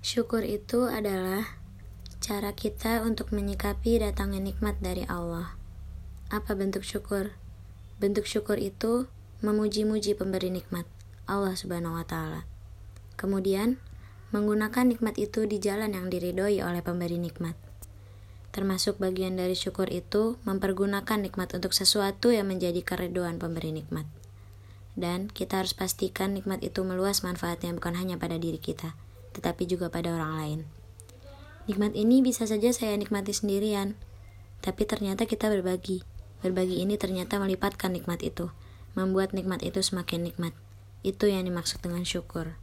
Syukur itu adalah cara kita untuk menyikapi datangnya nikmat dari Allah. Apa bentuk syukur? Bentuk syukur itu memuji-muji pemberi nikmat, Allah Subhanahu wa taala. Kemudian, menggunakan nikmat itu di jalan yang diridhoi oleh pemberi nikmat. Termasuk bagian dari syukur itu mempergunakan nikmat untuk sesuatu yang menjadi keriduan pemberi nikmat. Dan kita harus pastikan nikmat itu meluas manfaatnya bukan hanya pada diri kita, tetapi juga pada orang lain. Nikmat ini bisa saja saya nikmati sendirian, tapi ternyata kita berbagi. Berbagi ini ternyata melipatkan nikmat itu, membuat nikmat itu semakin nikmat. Itu yang dimaksud dengan syukur.